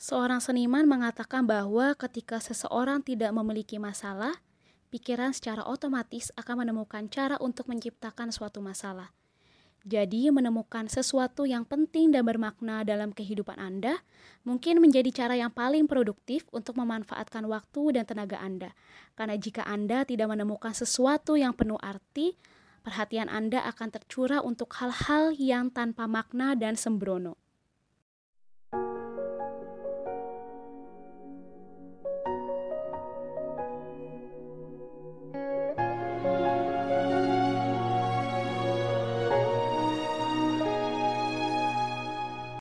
Seorang seniman mengatakan bahwa ketika seseorang tidak memiliki masalah, pikiran secara otomatis akan menemukan cara untuk menciptakan suatu masalah. Jadi, menemukan sesuatu yang penting dan bermakna dalam kehidupan Anda mungkin menjadi cara yang paling produktif untuk memanfaatkan waktu dan tenaga Anda. Karena jika Anda tidak menemukan sesuatu yang penuh arti, perhatian Anda akan tercurah untuk hal-hal yang tanpa makna dan sembrono.